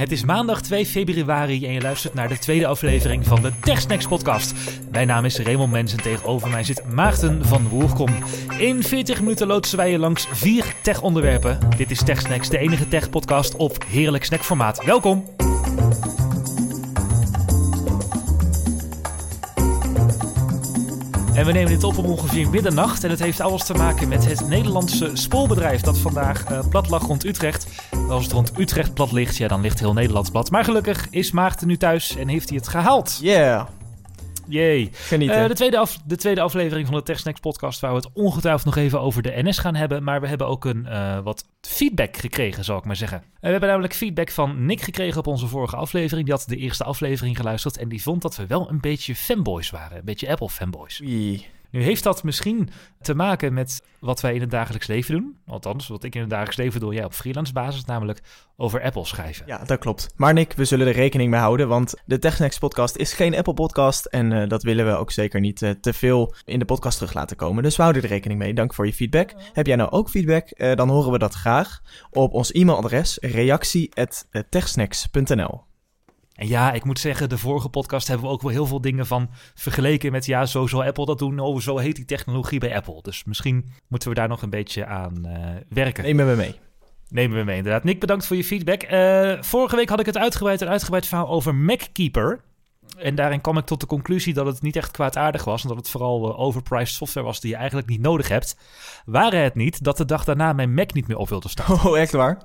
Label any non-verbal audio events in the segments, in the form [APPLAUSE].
Het is maandag 2 februari en je luistert naar de tweede aflevering van de TechSnacks podcast. Mijn naam is Raymond Mens en tegenover mij zit Maarten van Woerkom. In 40 minuten loodsen wij je langs vier tech-onderwerpen. Dit is TechSnacks, de enige tech-podcast op heerlijk snackformaat. Welkom! En we nemen dit op om ongeveer middernacht. En het heeft alles te maken met het Nederlandse spoolbedrijf dat vandaag uh, plat lag rond Utrecht. Als het rond Utrecht plat ligt, ja, dan ligt heel Nederland plat. Maar gelukkig is Maarten nu thuis en heeft hij het gehaald. Yeah. Jee. Genieten. Uh, de, tweede af, de tweede aflevering van de TechSnacks podcast waar we het ongetwijfeld nog even over de NS gaan hebben. Maar we hebben ook een uh, wat feedback gekregen, zal ik maar zeggen. Uh, we hebben namelijk feedback van Nick gekregen op onze vorige aflevering. Die had de eerste aflevering geluisterd en die vond dat we wel een beetje fanboys waren. Een beetje Apple fanboys. Nu heeft dat misschien te maken met wat wij in het dagelijks leven doen. Althans, wat ik in het dagelijks leven doe, jij op freelance basis, namelijk over Apple schrijven. Ja, dat klopt. Maar Nick, we zullen er rekening mee houden, want de TechSnacks podcast is geen Apple podcast en uh, dat willen we ook zeker niet uh, te veel in de podcast terug laten komen. Dus we houden er rekening mee. Dank voor je feedback. Heb jij nou ook feedback? Uh, dan horen we dat graag op ons e-mailadres reactie@techsnacks.nl. En ja, ik moet zeggen, de vorige podcast hebben we ook wel heel veel dingen van vergeleken met, ja, zo zal Apple dat doen. Oh, zo heet die technologie bij Apple. Dus misschien moeten we daar nog een beetje aan uh, werken. Nemen we mee. Nemen we mee, inderdaad. Nick, bedankt voor je feedback. Uh, vorige week had ik het uitgebreid, een uitgebreid verhaal over MacKeeper. En daarin kwam ik tot de conclusie dat het niet echt kwaadaardig was. En dat het vooral uh, overpriced software was die je eigenlijk niet nodig hebt. Waren het niet dat de dag daarna mijn Mac niet meer op wilde starten. [LAUGHS] Oh, echt waar?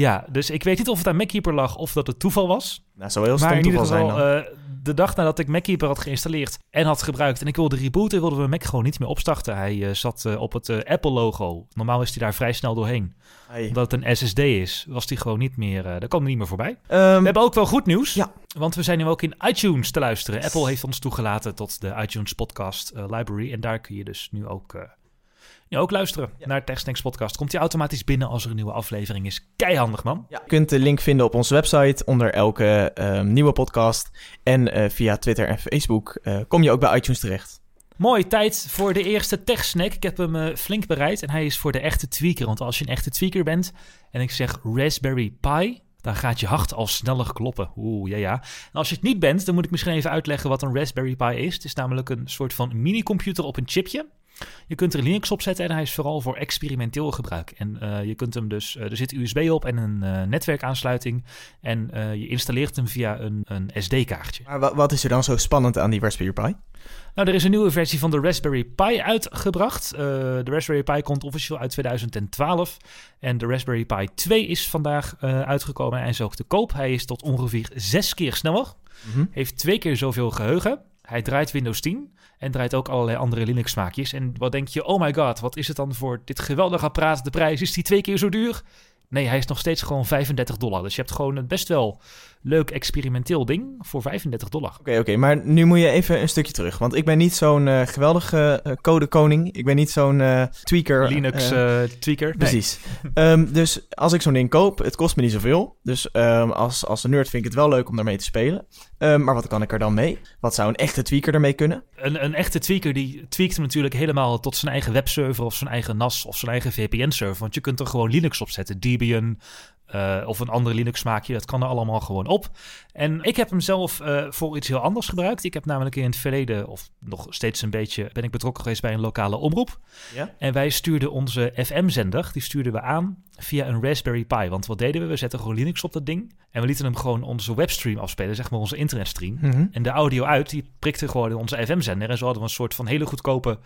Ja, dus ik weet niet of het aan MacKeeper lag of dat het toeval was. Nou, zou heel maar stom in ieder toeval geval, zijn dan. uh, de dag nadat ik MacKeeper had geïnstalleerd en had gebruikt en ik wilde rebooten, wilde mijn Mac gewoon niet meer opstarten. Hij uh, zat uh, op het Apple-logo. Normaal is hij daar vrij snel doorheen. Hey. Omdat het een SSD is, was die gewoon niet meer, daar kwam hij niet meer voorbij. Um, We hebben ook wel goed nieuws, Ja. want we zijn nu ook in iTunes te luisteren. Apple heeft ons toegelaten tot de iTunes Podcast Library en daar kun je dus nu ook... Ja, ook luisteren Ja. naar TechSnacks podcast. Komt die automatisch binnen als er een nieuwe aflevering is. Keihandig, man. Ja. Je kunt de link vinden op onze website onder elke um, nieuwe podcast. En uh, via Twitter en Facebook uh, kom je ook bij iTunes terecht. Mooi, tijd voor de eerste tech-snack. Ik heb hem uh, flink bereid en hij is voor de echte tweaker. Want als je een echte tweaker bent en ik zeg Raspberry Pi, dan gaat je hart al sneller kloppen. Oeh, ja, ja. En als je het niet bent, dan moet ik misschien even uitleggen wat een Raspberry Pi is. Het is namelijk een soort van mini-computer op een chipje. Je kunt er Linux op zetten en hij is vooral voor experimenteel gebruik. En uh, je kunt hem dus, uh, er zit USB op en een uh, netwerkaansluiting. En je installeert hem via een, een SD-kaartje. Maar wat is er dan zo spannend aan die Raspberry Pi? Nou, er is een nieuwe versie van de Raspberry Pi uitgebracht. De Raspberry Pi komt officieel uit 2012. En de Raspberry Pi 2 is vandaag uitgekomen en is ook te koop. Hij is tot ongeveer zes keer sneller. Mm-hmm. Heeft twee keer zoveel geheugen. Hij draait Windows 10 en draait ook allerlei andere Linux-smaakjes. En wat denk je, oh my god, wat is het dan voor dit geweldige apparaat? De prijs, is die twee keer zo duur? Nee, hij is nog steeds gewoon 35 dollar. Dus je hebt gewoon best wel leuk experimenteel ding voor 35 dollar. Oké, okay, oké, okay, maar nu moet je even een stukje terug. Want ik ben niet zo'n uh, geweldige uh, codekoning. Ik ben niet zo'n uh, tweaker. Linux tweaker. Nee. Precies. um, [LAUGHS] dus als ik zo'n ding koop, het kost me niet zoveel. Dus um, als, als een nerd vind ik het wel leuk om daarmee te spelen. Um, maar wat kan ik er dan mee? Wat zou een echte tweaker ermee kunnen? Een, een echte tweaker die tweakt hem natuurlijk helemaal tot zijn eigen webserver of zijn eigen NAS of zijn eigen VPN-server. Want je kunt er gewoon Linux op zetten. Debian, uh, of een andere Linux smaakje. Dat kan er allemaal gewoon op. En ik heb hem zelf uh, voor iets heel anders gebruikt. Ik heb namelijk in het verleden, of nog steeds een beetje, ben ik betrokken geweest bij een lokale omroep. Ja? En wij stuurden onze FM-zender, die stuurden we aan via een Raspberry Pi. Want wat deden we? We zetten gewoon Linux op dat ding. En we lieten hem gewoon onze webstream afspelen, zeg maar onze internetstream. Mm-hmm. En de audio uit, die prikte gewoon in onze FM-zender. En zo hadden we een soort van hele goedkope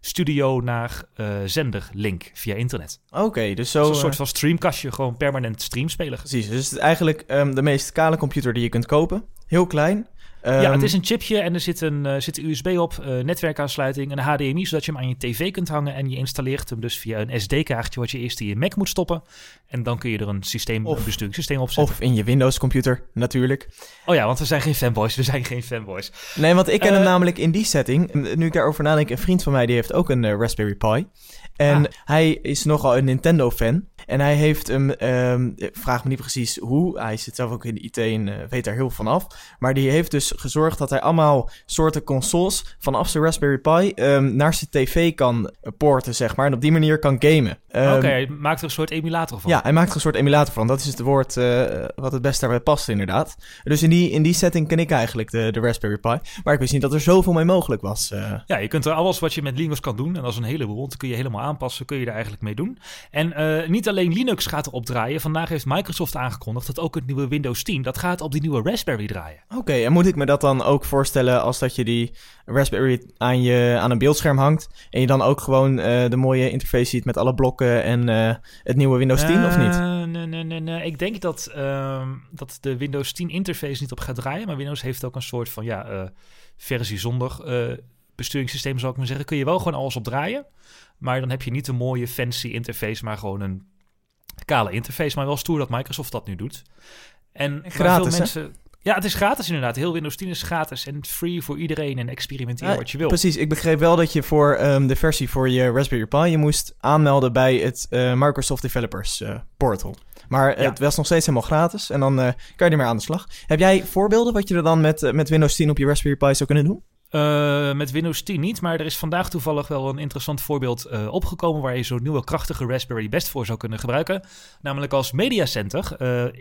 studio naar uh, zender link via internet. Oké, okay, dus zo... Dus een soort van streamkastje, gewoon permanent stream spelen. Precies, dus het is eigenlijk um, de meest kale computer die je kopen. Heel klein. Ja, het is een chipje en er zit een, uh, zit een USB op, uh, netwerkaansluiting, een HDMI, zodat je hem aan je tv kunt hangen. En je installeert hem dus via een SD-kaartje, wat je eerst in je Mac moet stoppen. En dan kun je er een, systeem, of, een besturingssysteem op zetten. Of in je Windows-computer, natuurlijk. Oh ja, want we zijn geen fanboys, we zijn geen fanboys. Nee, want ik ken hem namelijk in die setting. Nu ik daarover nadenk, een vriend van mij die heeft ook een Raspberry Pi. En ah. hij is nogal een Nintendo-fan. En hij heeft hem, um, vraag me niet precies hoe, hij zit zelf ook in de IT en weet daar heel van af. Maar die heeft dus gezorgd dat hij allemaal soorten consoles vanaf zijn Raspberry Pi ehm, naar zijn tv kan porten, zeg maar. En op die manier kan gamen. Ehm, Oké, hij maakt er een soort emulator van. Ja, hij maakt er een soort emulator van. Dat is het woord eh, wat het best daarbij past, inderdaad. Dus in die, in die setting ken ik eigenlijk de, de Raspberry Pi. Maar ik wist niet dat er zoveel mee mogelijk was. eh. Ja, je kunt er alles wat je met Linux kan doen, en dat is een heleboel, want kun je helemaal aanpassen, kun je er eigenlijk mee doen. En eh, niet alleen Linux gaat erop draaien. Vandaag heeft Microsoft aangekondigd dat ook het nieuwe Windows 10, dat gaat op die nieuwe Raspberry draaien. Oké, en moet ik me dat dan ook voorstellen als dat je die Raspberry aan, je, aan een beeldscherm hangt... en je dan ook gewoon eh, de mooie interface ziet met alle blokken en eh, het nieuwe Windows 10, of niet? Eh, nee, nee, nee, nee. Ik denk dat, ehm, dat de Windows 10 interface niet op gaat draaien, maar Windows heeft ook een soort van, ja, versie zonder besturingssysteem, zou ik maar zeggen. Kun je wel gewoon alles op draaien, maar dan heb je niet een mooie fancy interface, maar gewoon een kale interface. Maar wel stoer dat Microsoft dat nu doet. En Gratis, veel hè? Ja, het is gratis inderdaad. Heel Windows 10 is gratis en free voor iedereen en experimenteer Ja, wat je wil. Precies, ik begreep wel dat je voor ehm, de versie voor je Raspberry Pi... je moest aanmelden bij het eh, Microsoft Developers eh, Portal. Maar Ja. het was nog steeds helemaal gratis en dan eh, kan je ermee aan de slag. Heb jij voorbeelden wat je er dan met, met Windows 10 op je Raspberry Pi zou kunnen doen? Met Windows 10 niet, maar er is vandaag toevallig wel een interessant voorbeeld opgekomen waar je zo'n nieuwe krachtige Raspberry best voor zou kunnen gebruiken. Namelijk als mediacenter,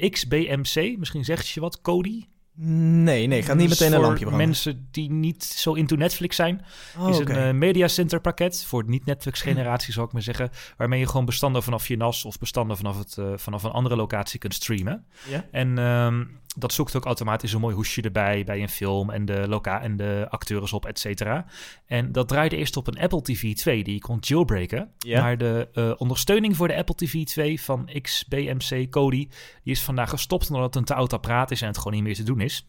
XBMC, misschien zegt je wat, Kodi. Nee, nee, gaat niet Dus meteen een lampje branden. mensen die niet zo into Netflix zijn, Oh, is een eh, mediacenter pakket voor niet-Netflix-generatie, zou ik maar zeggen. Waarmee je gewoon bestanden vanaf je NAS of bestanden vanaf, het, eh, vanaf een andere locatie kunt streamen. Ja? En ehm, dat zoekt ook automatisch een mooi hoesje erbij bij een film en de, loca en de acteurs op, et cetera. En dat draaide eerst op een Apple TV 2 die je kon jailbreken. Ja. Maar de eh, ondersteuning voor de Apple TV 2 van XBMC Kodi, die is vandaag gestopt omdat het een te oud apparaat is en het gewoon niet meer te doen is.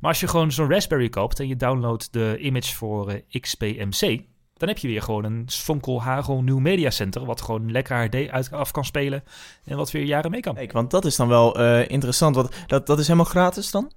Maar als je gewoon zo'n Raspberry koopt en je downloadt de image voor eh, XBMC, dan heb je weer gewoon een Vonkel Hagel nieuw Media Center, wat gewoon lekker HD uit, af kan spelen en wat weer jaren mee kan. Kijk, want dat is dan wel eh, interessant. Want dat, dat is helemaal gratis dan?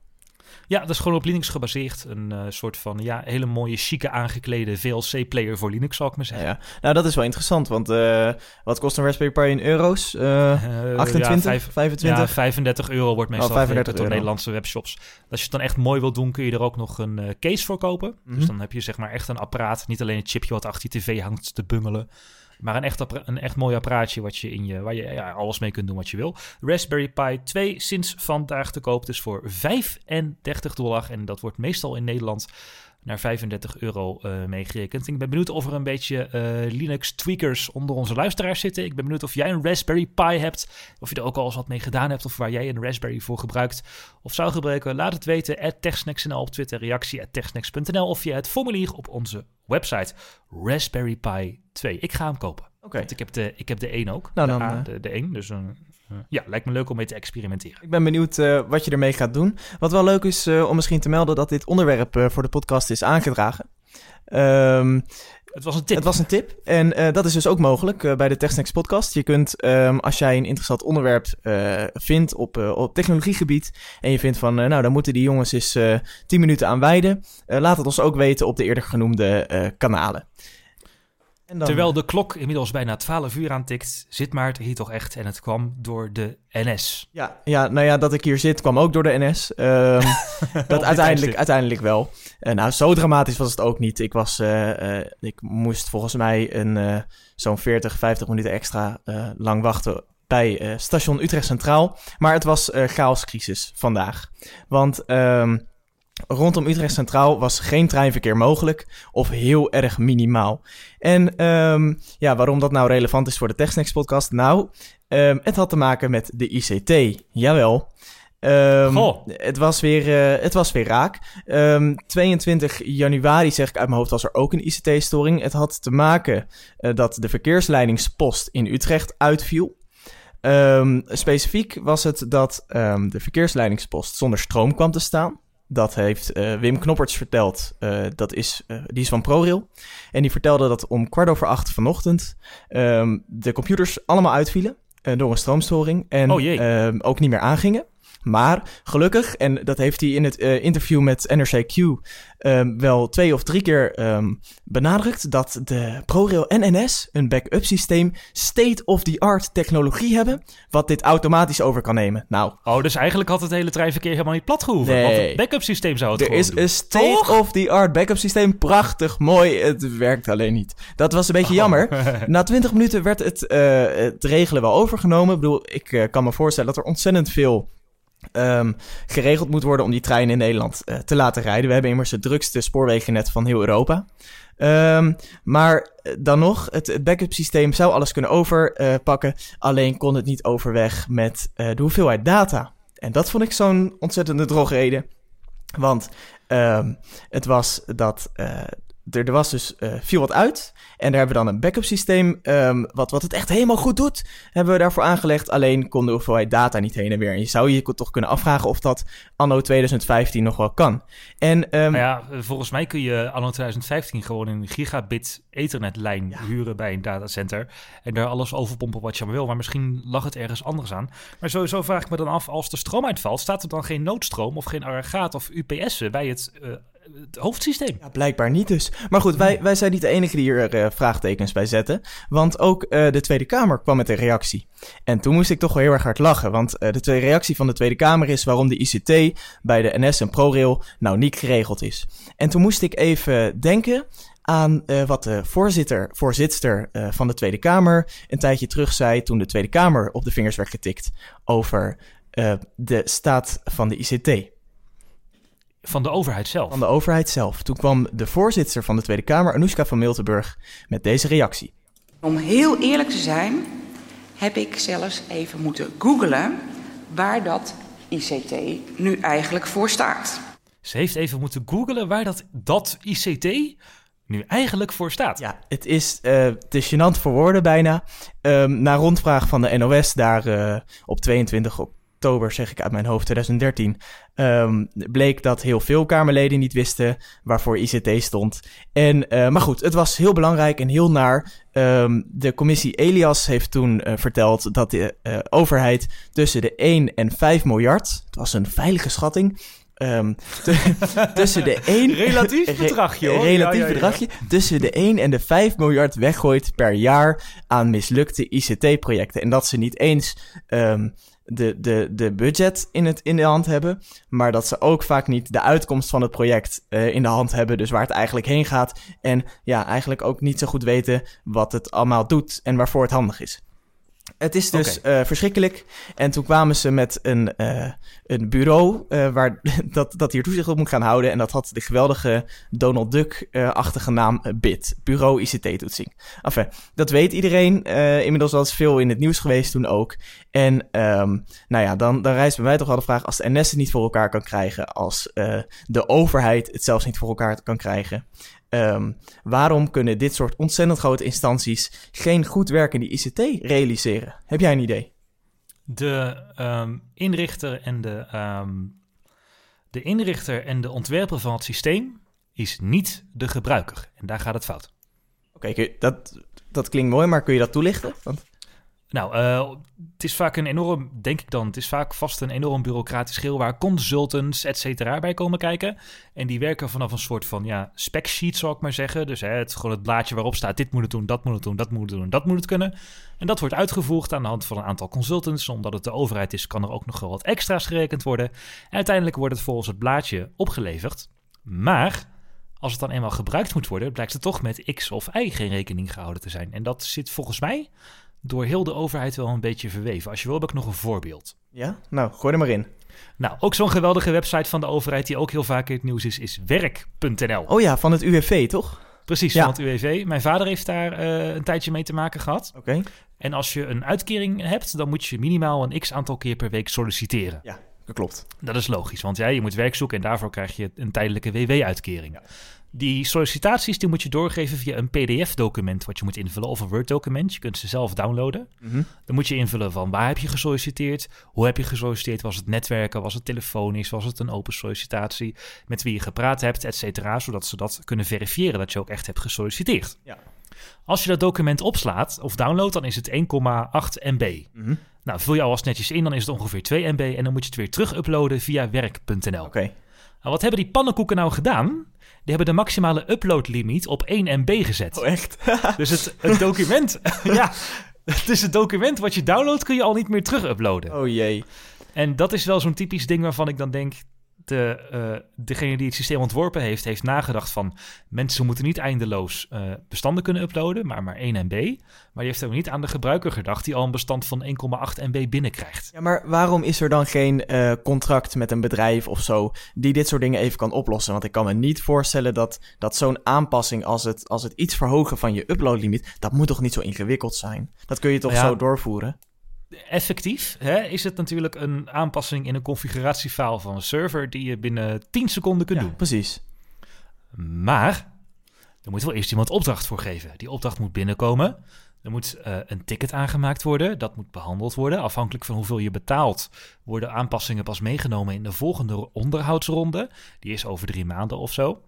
Ja, dat is gewoon op Linux gebaseerd. Een eh, soort van ja, hele mooie, chique aangeklede VLC-player voor Linux, zal ik maar zeggen. ja. Nou, dat is wel interessant. Want eh, wat kost een Raspberry Pi in euro's? Eh, Eh, 28, ja, vijf- 25? Ja, 35 euro wordt meestal Oh, 35 gegeven door. Nederlandse webshops. Als je het dan echt mooi wil doen, kun je er ook nog een eh, case voor kopen. Mhm. Dus dan heb je zeg maar echt een apparaat. Niet alleen een chipje wat achter je tv hangt te bungelen. Maar een echt, een echt mooi apparaatje wat je in je, waar je ja, alles mee kunt doen wat je wil. Raspberry Pi 2 sinds vandaag te koop. Dus voor 35 dollar. En dat wordt meestal in Nederland naar 35 euro eh meegerekend. Ik ben benieuwd of er een beetje eh, Linux-tweakers onder onze luisteraars zitten. Ik ben benieuwd of jij een Raspberry Pi hebt. Of je er ook al eens wat mee gedaan hebt. Of waar jij een Raspberry voor gebruikt. Of zou gebruiken. Laat het weten. At TechSnacks.nl op Twitter. Reactie at TechSnacks.nl. Of via het formulier op onze website. Raspberry Pi 2. Ik ga hem kopen. Oké. Want ik heb de, ik heb de 1 ook. Nou, de, dan, A, eh, de, de 1. Dus een, ja, lijkt me leuk om mee te experimenteren. Ik ben benieuwd eh, wat je ermee gaat doen. Wat wel leuk is eh, om misschien te melden dat dit onderwerp eh, voor de podcast is aangedragen. Ehm, Het was een tip. Het was een tip. En eh, dat is dus ook mogelijk bij de TechSnacks podcast. Je kunt, ehm, als jij een interessant onderwerp eh, vindt op, eh, op technologiegebied... en je vindt van, nou, daar moeten die jongens eens eh 10 minuten aan wijden... eh, laat het ons ook weten op de eerder genoemde eh, kanalen. En dan- Terwijl de klok inmiddels bijna 12 uur aantikt, zit Maarten hier toch echt en het kwam door de NS. Ja, ja, nou ja, dat ik hier zit kwam ook door de NS. Ehm, [LAUGHS] dat uiteindelijk, uiteindelijk wel. Eh, nou, zo dramatisch was het ook niet. Ik, was, eh, eh, ik moest volgens mij een, zo'n 40, 50 minuten extra lang wachten bij station Utrecht Centraal. Maar het was chaoscrisis vandaag. Want ehm, rondom Utrecht Centraal was geen treinverkeer mogelijk of heel erg minimaal. En ehm, ja, waarom dat nou relevant is voor de TechSnacks podcast? Nou, ehm, het had te maken met de ICT. Jawel. Ehm, Goh. het, was weer, eh, het was weer raak. Ehm, 22 januari, zeg ik uit mijn hoofd, was er ook een ICT-storing. Het had te maken eh, dat de verkeersleidingspost in Utrecht uitviel. Specifiek was het dat de verkeersleidingspost zonder stroom kwam te staan. Dat heeft eh, Wim Knopperts verteld. Eh, dat is, eh, die is van ProRail. En die vertelde dat om kwart over acht vanochtend ehm, de computers allemaal uitvielen door een stroomstoring. En Oh ehm, ook niet meer aangingen. Maar gelukkig, en dat heeft hij in het uh, interview met NRCQ um, wel twee of drie keer um, benadrukt, dat de ProRail en NS een backup systeem state-of-the-art technologie hebben, wat dit automatisch over kan nemen. Nou. Oh, dus eigenlijk had het hele treinverkeer helemaal niet plat gehoeven. Nee. Want het backup systeem zou het Er is een state-of-the-art backup systeem. Prachtig, mooi. Het werkt alleen niet. Dat was een beetje oh. jammer. [LAUGHS] Na 20 minuten werd het, uh, het regelen wel overgenomen. Ik bedoel, ik uh, kan me voorstellen dat er ontzettend veel Um, geregeld moet worden om die treinen in Nederland uh, te laten rijden. We hebben immers het drukste spoorwegennet van heel Europa. Um, maar dan nog, het, backup systeem zou alles kunnen overpakken. Alleen kon het niet overweg met uh, de hoeveelheid data. En dat vond ik zo'n ontzettende drogreden. Want um, het was dat er, er was dus, uh, viel wat uit. En daar hebben we dan een backup systeem, um, wat, wat het echt helemaal goed doet, hebben we daarvoor aangelegd. Alleen kon de hoeveelheid data niet heen en weer. En je zou je toch kunnen afvragen of dat anno 2015 nog wel kan. En, um, nou ja, volgens mij kun je anno 2015 gewoon een gigabit ethernetlijn ja. huren bij een datacenter. En daar alles overpompen wat je maar wil. Maar misschien lag het ergens anders aan. Maar sowieso vraag ik me dan af, als de stroom uitvalt, staat er dan geen noodstroom of geen aggregaat of UPS'en bij het... Uh, het hoofdsysteem. Ja, blijkbaar niet dus. Maar goed, wij, wij zijn niet de enige die hier uh, vraagtekens bij zetten. Want ook uh, de Tweede Kamer kwam met een reactie. En toen moest ik toch wel heel erg hard lachen. Want uh, de tweede reactie van de Tweede Kamer is waarom de ICT bij de NS en ProRail nou niet geregeld is. En toen moest ik even denken aan uh, wat de voorzitter, voorzitster uh, van de Tweede Kamer een tijdje terug zei toen de Tweede Kamer op de vingers werd getikt over uh, de staat van de ICT. Van de overheid zelf? Van de overheid zelf. Toen kwam de voorzitter van de Tweede Kamer, Anoushka van Miltenburg, met deze reactie. Om heel eerlijk te zijn, heb ik zelfs even moeten googlen waar dat ICT nu eigenlijk voor staat. Ze heeft even moeten googlen waar dat, dat ICT nu eigenlijk voor staat. Ja, het is, uh, is gênant voor woorden bijna. Um, na rondvraag van de NOS daar uh, op 22 oktober, zeg ik uit mijn hoofd, 2013, um, bleek dat heel veel Kamerleden niet wisten waarvoor ICT stond. En, uh, maar goed, het was heel belangrijk en heel naar. Um, de commissie Elias heeft toen uh, verteld dat de uh, overheid tussen de 1 en 5 miljard, het was een veilige schatting, Um, [LAUGHS] tussen de 1... [LAUGHS] Relatief bedragje hoor. Relatief ja, ja, ja. bedragje. Tussen de 1 en de 5 miljard weggooit per jaar aan mislukte ICT-projecten. En dat ze niet eens um, de, de, de budget in, het, in de hand hebben. Maar dat ze ook vaak niet de uitkomst van het project uh, in de hand hebben. Dus waar het eigenlijk heen gaat. En ja, eigenlijk ook niet zo goed weten wat het allemaal doet en waarvoor het handig is. Het is dus okay. uh, verschrikkelijk. En toen kwamen ze met een, uh, een bureau uh, waar, [LAUGHS] dat, dat hier toezicht op moet gaan houden. En dat had de geweldige Donald Duck-achtige naam BIT. Bureau ICT-toetsing. Enfin, dat weet iedereen. inmiddels was veel in het nieuws geweest toen ook. En um, nou ja, dan, dan rijst bij mij toch wel de vraag... als de NS het niet voor elkaar kan krijgen... als de overheid het zelfs niet voor elkaar kan krijgen... Um, waarom kunnen dit soort ontzettend grote instanties geen goed werkende ICT realiseren? Heb jij een idee? De um, inrichter en de, um, de inrichter en de ontwerper van het systeem is niet de gebruiker. En daar gaat het fout. Oké, okay, dat, dat klinkt mooi, maar kun je dat toelichten? Want... Nou, uh, het is vaak een enorm, denk ik dan, het is vaak vast een enorm bureaucratisch geheel waar consultants, et cetera, bij komen kijken. En die werken vanaf een soort van, ja, spec sheet, zou ik maar zeggen. Dus hè, het, gewoon het blaadje waarop staat, dit moet het doen, dat moet het doen, dat moet het doen, dat moet het kunnen. En dat wordt uitgevoerd aan de hand van een aantal consultants. Omdat het de overheid is, kan er ook nog wel wat extra's gerekend worden. En uiteindelijk wordt het volgens het blaadje opgeleverd. Maar als het dan eenmaal gebruikt moet worden, blijkt er toch met X of Y geen rekening gehouden te zijn. En dat zit volgens mij door heel de overheid wel een beetje verweven. Als je wil, heb ik nog een voorbeeld. Ja? Nou, gooi er maar in. Nou, ook zo'n geweldige website van de overheid die ook heel vaak in het nieuws is, is werk.nl. Oh ja, van het UWV, toch? Precies, ja. van het UWV. Mijn vader heeft daar uh, een tijdje mee te maken gehad. Oké. Okay. En als je een uitkering hebt, dan moet je minimaal een x aantal keer per week solliciteren. Ja, dat klopt. Dat is logisch, want ja, je moet werk zoeken en daarvoor krijg je een tijdelijke WW-uitkering. Ja. Die sollicitaties die moet je doorgeven via een PDF-document wat je moet invullen of een Word-document. Je kunt ze zelf downloaden. Mm -hmm. Dan moet je invullen van waar heb je gesolliciteerd, hoe heb je gesolliciteerd, was het netwerken, was het telefonisch, was het een open sollicitatie, met wie je gepraat hebt, et cetera, zodat ze dat kunnen verifiëren dat je ook echt hebt gesolliciteerd. Ja. Als je dat document opslaat of downloadt, dan is het 1,8 MB. Mhm. Nou, vul je alvast netjes in, dan is het ongeveer 2 MB en dan moet je het weer terug uploaden via werk.nl. Oké. Nou, wat hebben die pannenkoeken nou gedaan? Die hebben de maximale uploadlimiet op 1 MB gezet. Oh, echt? [LAUGHS] Dus het, het document, [LAUGHS] ja, dus het document wat je downloadt kun je al niet meer terug uploaden. oh jee. En dat is wel zo'n typisch ding waarvan ik dan denk... De, eh, degene die het systeem ontworpen heeft, heeft nagedacht van... mensen moeten niet eindeloos eh, bestanden kunnen uploaden, maar maar 1 MB. Maar die heeft ook niet aan de gebruiker gedacht... die al een bestand van 1,8 MB binnenkrijgt. Ja, maar waarom is er dan geen eh, contract met een bedrijf of zo die dit soort dingen even kan oplossen? Want ik kan me niet voorstellen dat, dat zo'n aanpassing als het, als het iets verhogen van je uploadlimiet, dat moet toch niet zo ingewikkeld zijn? Dat kun je toch Ja. zo doorvoeren? Effectief hè, is het natuurlijk een aanpassing in een configuratiefile van een server... die je binnen 10 seconden kunt Ja, doen. precies. Maar er moet wel eerst iemand opdracht voor geven. Die opdracht moet binnenkomen. Er moet eh, een ticket aangemaakt worden. Dat moet behandeld worden. Afhankelijk van hoeveel je betaalt, worden aanpassingen pas meegenomen in de volgende onderhoudsronde. Die is over drie maanden of zo.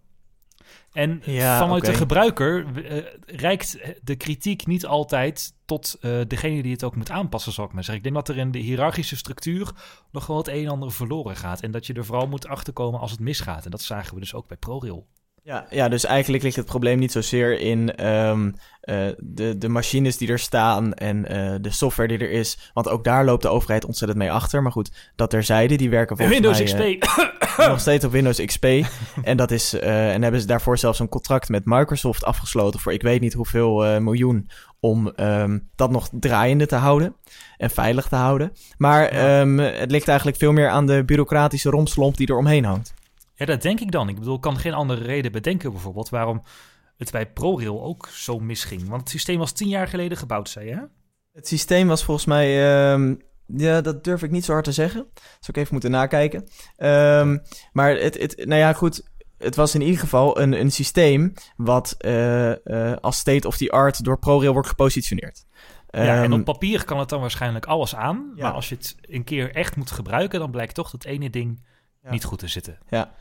En Ja, vanuit de gebruiker eh, reikt de kritiek niet altijd tot eh, degene die het ook moet aanpassen, zal ik maar zeggen. Ik denk dat er in de hiërarchische structuur nog wel het een en ander verloren gaat. En dat je er vooral moet achterkomen als het misgaat. En dat zagen we dus ook bij ProRail. Ja, ja, dus eigenlijk ligt het probleem niet zozeer in ehm, eh, de, de machines die er staan en eh, de software die er is. Want ook daar loopt de overheid ontzettend mee achter. Maar goed, dat terzijde, die werken volgens Windows mij... XP. eh, [COUGHS] nog steeds op Windows XP. en, dat is, en hebben ze daarvoor zelfs een contract met Microsoft afgesloten voor ik weet niet hoeveel miljoen. Om ehm, dat nog draaiende te houden en veilig te houden. Maar Ja. ehm, het ligt eigenlijk veel meer aan de bureaucratische romslomp die er omheen hangt. Ja, dat denk ik dan. Ik bedoel, ik kan geen andere reden bedenken bijvoorbeeld waarom het bij ProRail ook zo misging. Want het systeem was tien jaar geleden gebouwd, zei je? hè? Het systeem was volgens mij. ehm, ja, dat durf ik niet zo hard te zeggen. Zou ik even moeten nakijken. Ehm, maar het, het, nou ja, goed. Het was in ieder geval een, een systeem wat eh, eh, als state of the art door ProRail wordt gepositioneerd. ja, en Ehm, op papier kan het dan waarschijnlijk alles aan. Ja. Maar als je het een keer echt moet gebruiken, dan blijkt toch dat ene ding Ja. niet goed te zitten. Ja.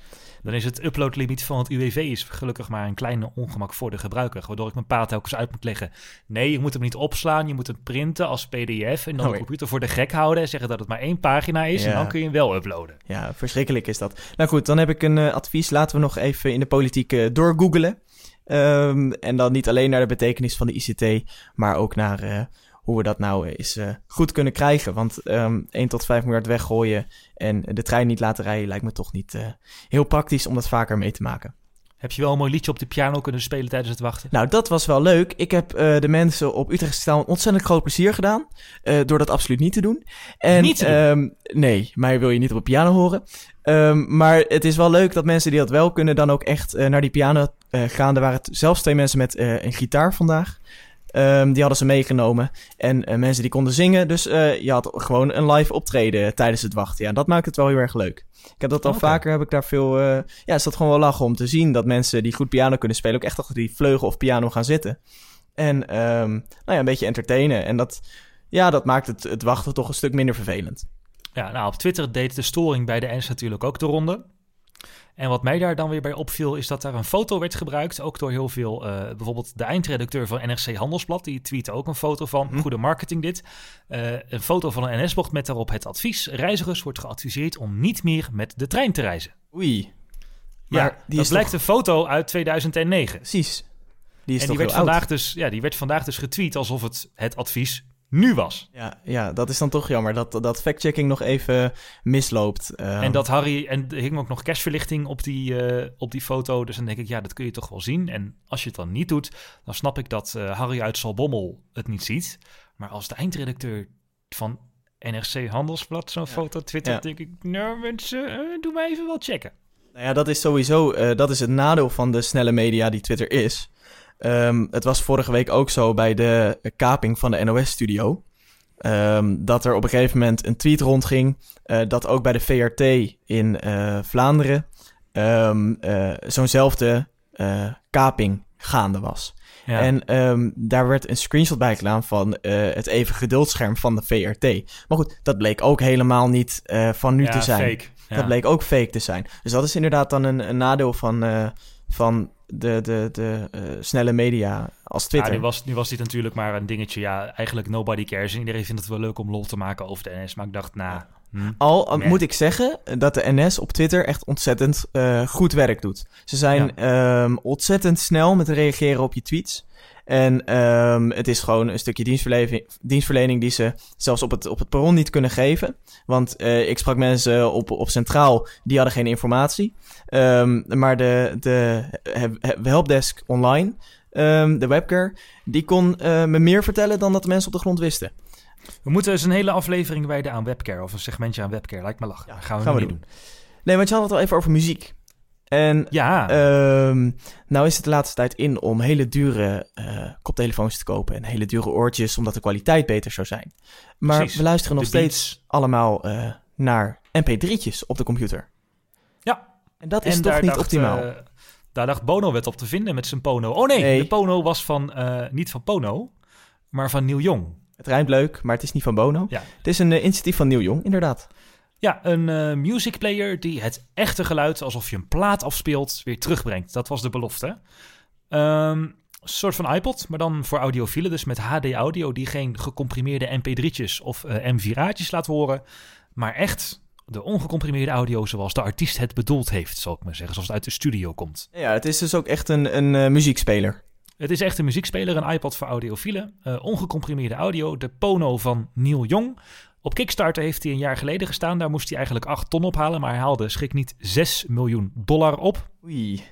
Dan is het uploadlimiet van het UWV is gelukkig maar een kleine ongemak voor de gebruiker. Waardoor ik mijn paad telkens uit moet leggen. Nee, je moet hem niet opslaan. Je moet hem printen als pdf. En dan Oh, de computer voor de gek houden. En zeggen dat het maar één pagina is. En dan kun je hem wel uploaden. Ja, verschrikkelijk is dat. Nou goed, dan heb ik een eh, advies. Laten we nog even in de politiek eh, doorgoogelen. Ehm, en dan niet alleen naar de betekenis van de ICT, maar ook naar eh, hoe we dat nou eens eh, goed kunnen krijgen. Want ehm 1 tot 5 miljard weggooien en de trein niet laten rijden lijkt me toch niet eh, heel praktisch om dat vaker mee te maken. Heb je wel een mooi liedje op de piano kunnen spelen tijdens het wachten? Nou, dat was wel leuk. Ik heb eh, de mensen op Utrecht staan ontzettend groot plezier gedaan. eh, door dat absoluut niet te doen. En, Niet te doen? ehm, nee, mij wil je niet op een piano horen. Ehm, maar het is wel leuk dat mensen die dat wel kunnen, dan ook echt eh, naar die piano eh, gaan. Er waren zelfs twee mensen met eh, een gitaar vandaag. Ehm, die hadden ze meegenomen. En eh, mensen die konden zingen. Dus eh, je had gewoon een live optreden tijdens het wachten. Ja, dat maakt het wel heel erg leuk. Ik heb dat al vaker, heb ik daar veel... eh, ja, is dat gewoon wel lachen om te zien dat mensen die goed piano kunnen spelen... ook echt achter die vleugel of piano gaan zitten. En ehm, nou ja, een beetje entertainen. En dat, ja, dat maakt het, het wachten toch een stuk minder vervelend. Ja, nou, op Twitter deed de storing bij de ENS natuurlijk ook de ronde. En wat mij daar dan weer bij opviel, is dat daar een foto werd gebruikt. Ook door heel veel, eh, bijvoorbeeld de eindredacteur van NRC Handelsblad. Die tweette ook een foto van, Hm. goede marketing dit. Eh, een foto van een NS-bocht met daarop het advies. Reizigers wordt geadviseerd om niet meer met de trein te reizen. Oei. Ja, Maar die dat blijkt toch- een foto uit 2009. Precies. Die is en toch die werd, oud. vandaag dus, ja, die werd vandaag dus getweet alsof het het advies nu was. Ja, ja, dat is dan toch jammer dat, dat fact-checking nog even misloopt. Ehm, En dat Harry, en er hing ook nog cashverlichting op die, eh, op die foto. Dus dan denk ik, ja, dat kun je toch wel zien. En als je het dan niet doet, dan snap ik dat eh, Harry uit Salbommel het niet ziet. Maar als de eindredacteur van NRC Handelsblad zo'n Ja. foto twittert, Ja. denk ik, nou mensen, eh, doe maar even wel checken. Nou ja, dat is sowieso dat is het nadeel van de snelle media die Twitter is. Ehm, het was vorige week ook zo bij de kaping van de NOS-studio. Ehm, dat er op een gegeven moment een tweet rondging. eh, dat ook bij de VRT in eh, Vlaanderen ehm, eh, zo'nzelfde kaping gaande was. Ja. En daar werd een screenshot bij gedaan van het even geduldscherm van de VRT. Maar goed, dat bleek ook helemaal niet van nu Ja, te zijn. fake. Ja. Dat bleek ook fake te zijn. Dus dat is inderdaad dan een, een nadeel van, van de, de, de eh, snelle media als Twitter. Ja, nu, was, nu was dit natuurlijk maar een dingetje. Ja, eigenlijk nobody cares. En iedereen vindt het wel leuk om lol te maken over de NS. Maar ik dacht, nou... hm. Al Nee. moet ik zeggen dat de NS op Twitter echt ontzettend eh, goed werk doet. Ze zijn ehm, ontzettend snel met reageren op je tweets. En ehm, het is gewoon een stukje dienstverlening, dienstverlening die ze zelfs op het, op het perron niet kunnen geven. Want eh, ik sprak mensen op, op Centraal, die hadden geen informatie. Ehm, maar de, de he- he- helpdesk online, de webcare, die kon eh, me meer vertellen dan dat de mensen op de grond wisten. We moeten eens een hele aflevering wijden aan webcare. Of een segmentje aan webcare. Lijkt me lachen. Ja, gaan we, gaan we niet doen. Nee, want je had het al even over muziek. En Ja, Ehm, nou is het de laatste tijd in om hele dure eh, koptelefoons te kopen en hele dure oortjes, omdat de kwaliteit beter zou zijn. Maar Precies. we luisteren nog de steeds Beats. allemaal eh, naar mp3'tjes op de computer. Ja. En dat is En toch niet dacht, optimaal. eh, daar dacht Bono wet op te vinden met zijn Pono. Oh nee, Nee. de Pono was van, niet van Pono, maar van Neil Young. Het rijmt leuk, maar het is niet van Bono. Ja. Het is een eh, initiatief van Neil Young, inderdaad. Ja, een eh music player die het echte geluid, alsof je een plaat afspeelt, weer terugbrengt. Dat was de belofte. Ehm, een soort van iPod, maar dan voor audiofielen. Dus met HD-audio die geen gecomprimeerde mp3'tjes of eh M4'tjes laat horen. Maar echt de ongecomprimeerde audio zoals de artiest het bedoeld heeft, zal ik maar zeggen. Zoals het uit de studio komt. Ja, het is dus ook echt een, een muziekspeler. Het is echt een muziekspeler, een iPod voor audiofielen. Eh, ongecomprimeerde audio, de Pono van Neil Young. Op Kickstarter heeft hij een jaar geleden gestaan. Daar moest hij eigenlijk 8 ton ophalen, maar hij haalde schrik niet 6 miljoen dollar op. Oei.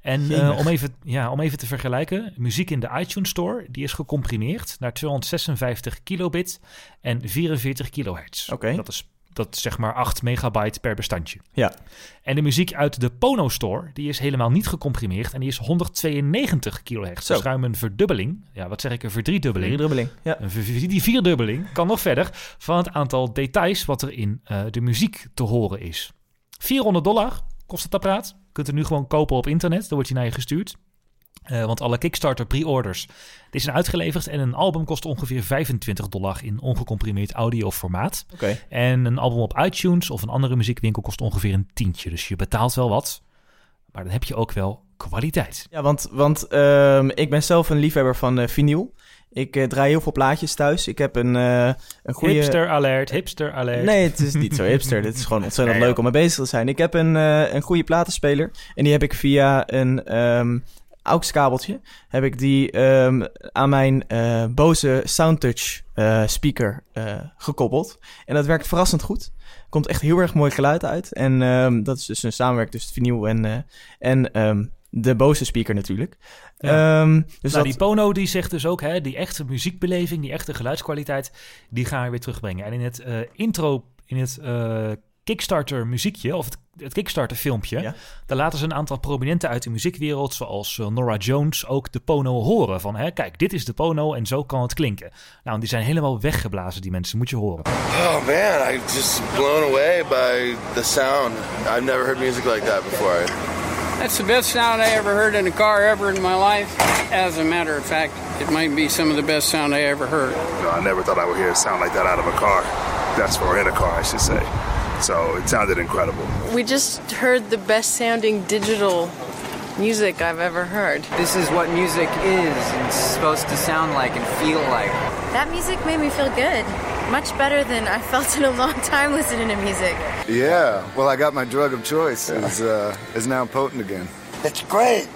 En eh, om, even, ja, om even te vergelijken, muziek in de iTunes Store, die is gecomprimeerd naar 256 kilobit en 44 kilohertz. Oké. Dat is dat is zeg maar 8 megabyte per bestandje. Ja. En de muziek uit de Pono Store, die is helemaal niet gecomprimeerd en die is 192 kilohertz. Zo. Dus ruim een verdubbeling. Ja, wat zeg ik, een verdriedubbeling. Drieddubbeling. Ja. Een Die vierdubbeling kan nog verder van het aantal details wat er in eh, de muziek te horen is. 400 dollar kost het apparaat. Je kunt het nu gewoon kopen op internet. Dan wordt hij naar je gestuurd. Eh, want alle Kickstarter pre-orders die zijn uitgeleverd. En een album kost ongeveer 25 dollar in ongecomprimeerd audioformaat. Oké. En een album op iTunes of een andere muziekwinkel kost ongeveer een tientje. Dus je betaalt wel wat. Maar dan heb je ook wel kwaliteit. Ja, want, want ehm, ik ben zelf een liefhebber van eh vinyl. Ik eh, draai heel veel plaatjes thuis. Ik heb een, een goede... Hipster alert, hipster alert. Nee, het is niet zo hipster. Dit is gewoon ontzettend leuk om mee bezig te zijn. Ik heb een, een goede platenspeler. En die heb ik via een ehm AUX-kabeltje... heb ik die ehm, aan mijn eh Bose Soundtouch eh, speaker eh, gekoppeld. En dat werkt verrassend goed. Komt echt heel erg mooi geluid uit. En ehm, dat is dus een samenwerking tussen vinyl en, en ehm, de Bose speaker natuurlijk. Ja. Dus nou, dat, die Pono die zegt dus ook, hè, die echte muziekbeleving, die echte geluidskwaliteit, die gaan we weer terugbrengen. En in het intro, in het eh, Kickstarter muziekje, of het, het Kickstarter filmpje, Ja. daar laten ze een aantal prominenten uit de muziekwereld, zoals eh, Nora Jones, ook de Pono horen. Van, hè, kijk, dit is de Pono en zo kan het klinken. Nou, die zijn helemaal weggeblazen, die mensen, moet je horen. Oh man, I'm just blown away by the sound. I've never heard music like that before. That's the best sound I ever heard in a car ever in my life. As a matter of fact, it might be some of the best sound I ever heard. No, I never thought I would hear a sound like that out of a car. That's for in a car, I should say. So it sounded incredible. We just heard the best sounding digital music I've ever heard. This is what music is and supposed to sound like and feel like. That music made me feel good. Much better than I felt in a long time listening to music. Yeah, well, I got my drug of choice. Is uh, is now potent again. It's great.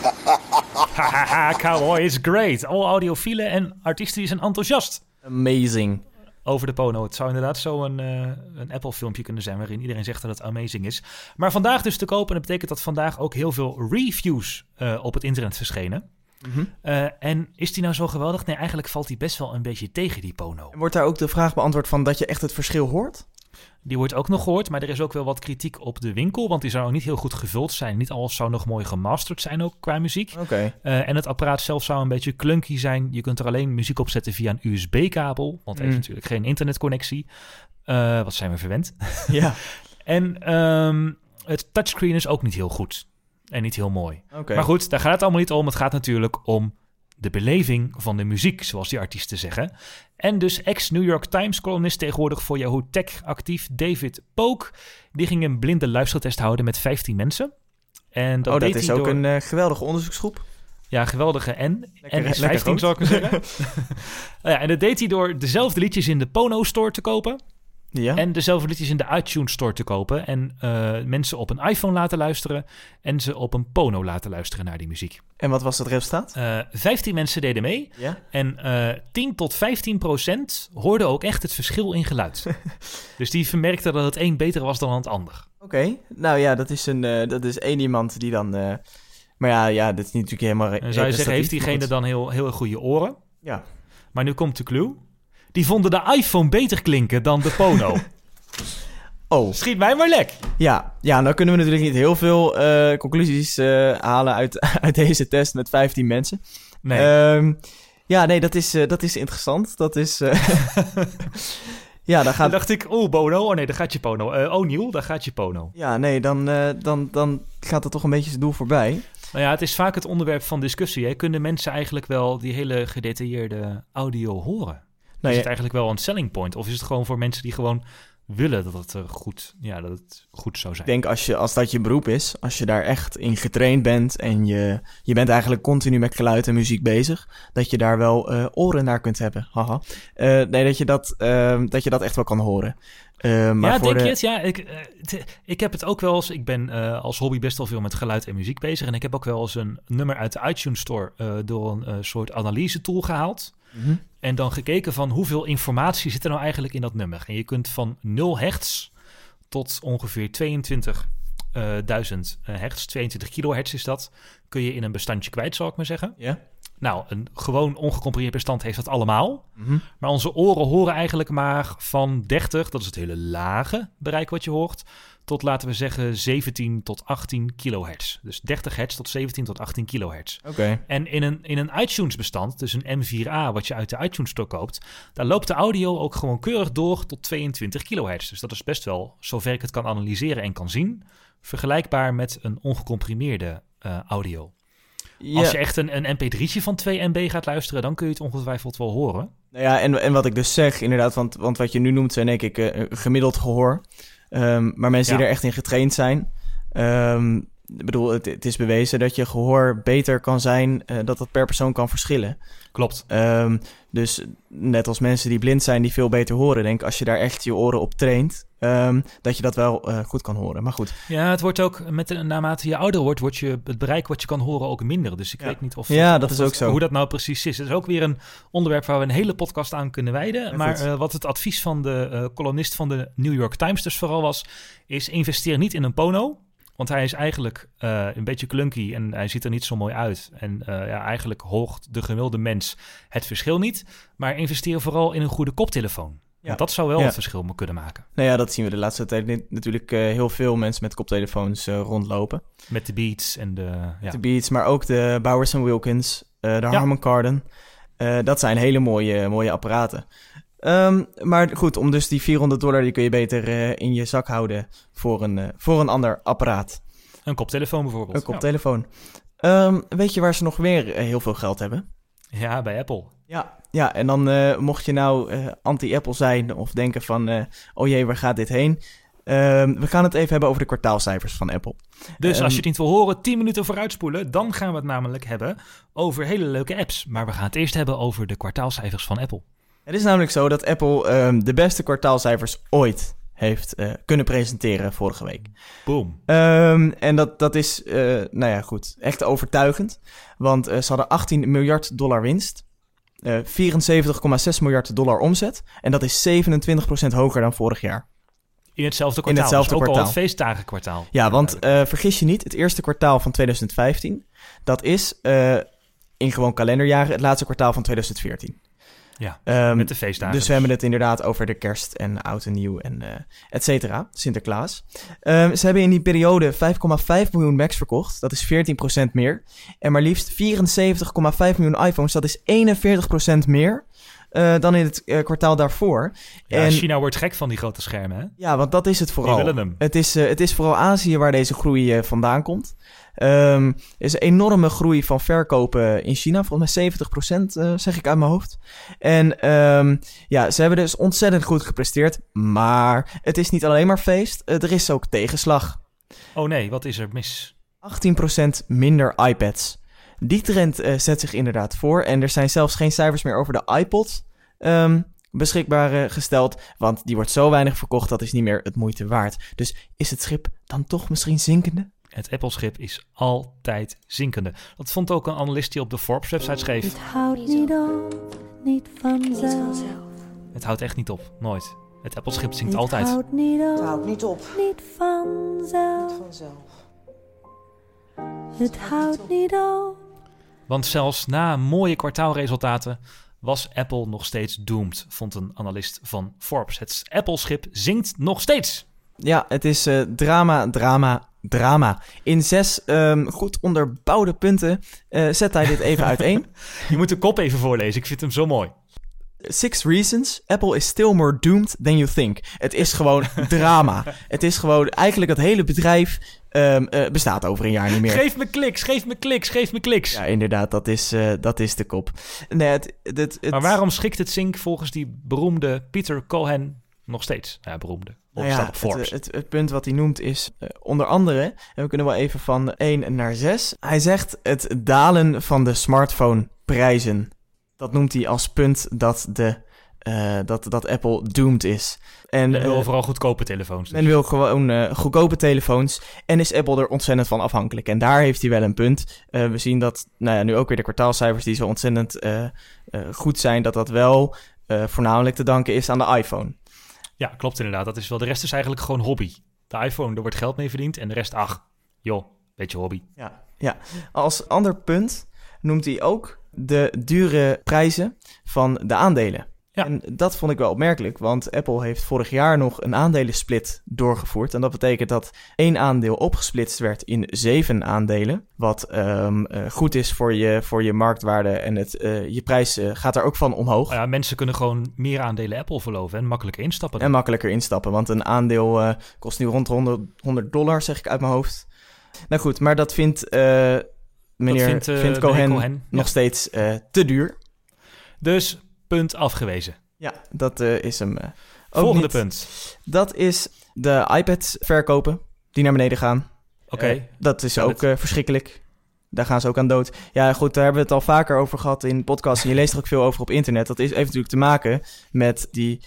[LAUGHS] Hahaha, cowboy is great. Alle audiofielen en artiesten die zijn enthousiast. amazing. Over de Pono. Het zou inderdaad zo een, eh, een Apple-filmpje kunnen zijn waarin iedereen zegt dat het amazing is. Maar vandaag dus te kopen. En dat betekent dat vandaag ook heel veel reviews eh, op het internet verschenen. Mhm. Eh, en is die nou zo geweldig? Nee, eigenlijk valt die best wel een beetje tegen, die Pono. Wordt daar ook de vraag beantwoord van dat je echt het verschil hoort? Die wordt ook nog gehoord, maar er is ook wel wat kritiek op de winkel. Want die zou ook niet heel goed gevuld zijn. Niet alles zou nog mooi gemasterd zijn ook qua muziek. Oké. Eh, en het apparaat zelf zou een beetje clunky zijn. Je kunt er alleen muziek op zetten via een USB-kabel. Want het heeft Mm. natuurlijk geen internetconnectie. Eh, wat zijn we verwend. [LAUGHS] Ja. [LAUGHS] En ehm, het touchscreen is ook niet heel goed. En niet heel mooi. Maar goed, daar gaat het allemaal niet om. Het gaat natuurlijk om de beleving van de muziek, zoals die artiesten zeggen. En dus ex-New York Times columnist tegenwoordig voor Yahoo Tech actief David Polk. Die ging een blinde luistertest houden met 15 mensen. En dat oh, dat deed is hij ook door- een eh, geweldige onderzoeksgroep. Ja, geweldige en. en lekker 15, groot. zou ik maar zeggen. Nou [LAUGHS] ja, en dat deed hij door dezelfde liedjes in de Pono Store te kopen. Ja. En dezelfde liedjes in de iTunes Store te kopen. En eh, mensen op een iPhone laten luisteren. En ze op een Pono laten luisteren naar die muziek. En wat was het resultaat? Eh 15 mensen deden mee. Ja. En eh 10 tot 15 procent hoorden ook echt het verschil in geluid. [LAUGHS] dus die vermerkten dat het een beter was dan het ander. Oké, nou ja, dat is, een, dat is één iemand die dan... maar ja, ja, dat is niet natuurlijk helemaal... En zou je zeggen, heeft diegene dan heel, heel goede oren? Ja. Maar nu komt de clue. Die vonden de iPhone beter klinken dan de Pono. [LAUGHS] Oh. Schiet mij maar lek. Ja, ja, nou kunnen we natuurlijk niet heel veel eh, conclusies eh, halen uit, [LAUGHS] uit deze test met 15 mensen. Nee. Ehm, ja, nee, dat is, eh, dat is interessant. Dat is... eh, [LAUGHS] ja, dan Dan gaat... dacht ik, oh Bono, oh nee, daar gaat je Pono. Eh, oh Nieuw, daar gaat je Pono. Ja, nee, dan, eh, dan, dan gaat het toch een beetje zijn doel voorbij. Nou ja, het is vaak het onderwerp van discussie. Hè. Kunnen mensen eigenlijk wel die hele gedetailleerde audio horen? Nou is het eigenlijk wel een selling point? Of is het gewoon voor mensen die gewoon willen dat het, eh, goed, ja, dat het goed zou Ik zijn? denk als, je, als dat je beroep is, als je daar echt in getraind bent en je, je bent eigenlijk continu met geluid en muziek bezig, dat je daar wel eh, oren naar kunt hebben. Haha. Eh, nee, dat je dat, ehm, dat je dat echt wel kan horen. Maar ja, voor denk de- je het? Ja, ik, ik heb het ook wel eens. Ik ben als hobby best wel veel met geluid en muziek bezig. En ik heb ook wel eens een nummer uit de iTunes Store door een soort analyse tool gehaald. Mhm. En dan gekeken van hoeveel informatie zit er nou eigenlijk in dat nummer. En je kunt van 0 hertz tot ongeveer 22.000 hertz, 22 kilohertz is dat, kun je in een bestandje kwijt, zal ik maar zeggen. Ja. Nou, een gewoon ongecomprimeerd bestand heeft dat allemaal. Mhm. Maar onze oren horen eigenlijk maar van 30, dat is het hele lage bereik wat je hoort, tot laten we zeggen 17 tot 18 kilohertz. Dus 30 hertz tot 17 tot 18 kilohertz. Oké. En in een, in een iTunes-bestand, dus een M4A wat je uit de iTunes Store koopt, daar loopt de audio ook gewoon keurig door tot 22 kilohertz. Dus dat is best wel, zover ik het kan analyseren en kan zien, vergelijkbaar met een ongecomprimeerde eh, audio. Ja. Als je echt een, een mp3'tje van 2 MB gaat luisteren, dan kun je het ongetwijfeld wel horen. Nou ja, en, en wat ik dus zeg, inderdaad, want, want wat je nu noemt zijn denk ik eh, gemiddeld gehoor. Ehm, maar mensen die er echt in getraind zijn. ehm, ik bedoel, het, het is bewezen dat je gehoor beter kan zijn, eh, dat dat per persoon kan verschillen. Klopt. Ehm, dus net als mensen die blind zijn, die veel beter horen, denk als je daar echt je oren op traint, ehm, dat je dat wel eh, goed kan horen. Maar goed. Ja, het wordt ook, met naarmate je ouder wordt, wordt je het bereik wat je kan horen ook minder. Dus ik Ja. weet niet of, Ja, of dat is ook zo. hoe dat nou precies is. Het is ook weer een onderwerp waar we een hele podcast aan kunnen wijden. Ja, maar eh, wat het advies van de eh, columnist van de New York Times dus vooral was, is investeer niet in een pono. Want hij is eigenlijk eh, een beetje clunky en hij ziet er niet zo mooi uit. En eh, ja, eigenlijk hoogt de gemiddelde mens het verschil niet. Maar investeer vooral in een goede koptelefoon. Ja. Want dat zou wel Ja. het verschil kunnen maken. Nou ja, dat zien we de laatste tijd natuurlijk eh, heel veel mensen met koptelefoons eh, rondlopen. Met de beats en de... Ja. De Beats, maar ook de Bowers Wilkins, eh, de. Harman Kardon. Dat zijn hele mooie, mooie apparaten. Ehm, maar goed, om dus die 400 dollar, die kun je beter in je zak houden voor een, voor een ander apparaat. Een koptelefoon bijvoorbeeld. Een koptelefoon. Ehm, weet je waar ze nog weer heel veel geld hebben? Ja, bij Apple. Ja, ja en dan eh, mocht je nou eh, anti-Apple zijn of denken van, eh, oh jee, waar gaat dit heen? Ehm, we gaan het even hebben over de kwartaalcijfers van Apple. Dus Ehm, als je het niet wil horen, 10 minuten vooruitspoelen. Dan gaan we het namelijk hebben over hele leuke apps. Maar we gaan het eerst hebben over de kwartaalcijfers van Apple. Het is namelijk zo dat Apple ehm, de beste kwartaalcijfers ooit heeft eh, kunnen presenteren vorige week. Boom. Ehm, en dat, dat is, eh, nou ja, goed, echt overtuigend. Want eh, ze hadden 18 miljard dollar winst. eh 74,6 miljard dollar omzet. En dat is 27% hoger dan vorig jaar. In hetzelfde kwartaal. hetzelfde dus ook al kwartaal. het feestdagenkwartaal. Ja, want vergis je niet, het eerste kwartaal van 2015, dat is in gewoon kalenderjaren het laatste kwartaal van 2014. Ja, Ehm, met de feestdagen. Dus we hebben het inderdaad over de kerst en oud en nieuw en eh et cetera, Sinterklaas. Ehm, ze hebben in die periode 5,5 miljoen Macs verkocht, dat is 14% meer. En maar liefst 74,5 miljoen iPhones, dat is 41% meer eh, dan in het eh, kwartaal daarvoor. Ja, en, China wordt gek van die grote schermen, hè? ja, want dat is het vooral. Die willen hem. Het is, het is vooral Azië waar deze groei vandaan komt. Er is een enorme groei van verkopen in China. Volgens mij 70% eh, zeg ik uit mijn hoofd. En ehm, ja, ze hebben dus ontzettend goed gepresteerd. Maar het is niet alleen maar feest. eh, er is ook tegenslag. Oh nee, wat is er mis? 18% minder iPads. Die trend eh, zet zich inderdaad voor. En er zijn zelfs geen cijfers meer over de iPod ehm, beschikbaar gesteld. Want die wordt zo weinig verkocht, dat is niet meer het moeite waard. Dus is het schip dan toch misschien zinkende? Het Apple-schip is altijd zinkende. Dat vond ook een analist die op de Forbes-website schreef. Het houdt niet op, niet vanzelf. Het houdt echt niet op, nooit. Het Apple-schip zinkt Het altijd. houdt niet op, Het houdt niet op. niet vanzelf. Vanzelf. Het houdt niet op. Want zelfs na mooie kwartaalresultaten was Apple nog steeds doomed, vond een analist van Forbes. Het Apple-schip zinkt nog steeds. Ja, het is eh, drama, drama, drama. In zes ehm, goed onderbouwde punten eh, zet hij dit even uiteen. [LAUGHS] Je moet de kop even voorlezen, ik vind hem zo mooi. Six reasons Apple is still more doomed than you think. Het is gewoon [LAUGHS] drama. Het is gewoon eigenlijk het hele bedrijf ehm, eh, bestaat over een jaar niet meer. Geef me kliks, geef me kliks, geef me kliks. Ja, inderdaad, dat is, eh, dat is de kop. Nee, het, het, het, Maar waarom schikt het zink volgens die beroemde Peter Cohen nog steeds? Ja, beroemde. Op, Nou ja, staat op Forbes. Het, het, het punt wat hij noemt is eh, onder andere, en we kunnen wel even van 1 naar 6. Hij zegt het dalen van de smartphoneprijzen. Dat noemt hij als punt dat, de, eh, dat, dat Apple doomed is. En Men wil eh, vooral goedkope telefoons. dus. men wil gewoon eh, goedkope telefoons en is Apple er ontzettend van afhankelijk. En daar heeft hij wel een punt. Eh, we zien dat nou ja, nu ook weer de kwartaalcijfers die zo ontzettend goed zijn, dat dat wel eh, voornamelijk te danken is aan de iPhone. Ja, klopt inderdaad. Dat is wel. De rest is eigenlijk gewoon hobby. De iPhone, er wordt geld mee verdiend. En de rest, ach, joh, beetje hobby. Ja, ja. Als ander punt noemt hij ook de dure prijzen van de aandelen. Ja. En dat vond ik wel opmerkelijk, want Apple heeft vorig jaar nog een aandelensplit doorgevoerd. En dat betekent dat één aandeel opgesplitst werd in zeven aandelen. Wat ehm, eh, goed is voor je, voor je marktwaarde en het, eh, je prijs eh, gaat er ook van omhoog. Nou ja, mensen kunnen gewoon meer aandelen Apple verloven en makkelijker instappen. En makkelijker instappen, want een aandeel kost nu rond 100, 100 dollar, zeg ik uit mijn hoofd. Nou goed, maar dat vindt meneer vindt, eh, vindt meneer Cohen, Cohen, nog ja. steeds te duur. Dus punt afgewezen. Ja, dat eh, is hem. ook Volgende niet. punt. Dat is de iPads verkopen die naar beneden gaan. Oké. Eh, dat is ook verschrikkelijk. Daar gaan ze ook aan dood. Ja, goed, daar hebben we het al vaker over gehad in podcasts. En je leest er ook veel over op internet. Dat is, heeft natuurlijk te maken met die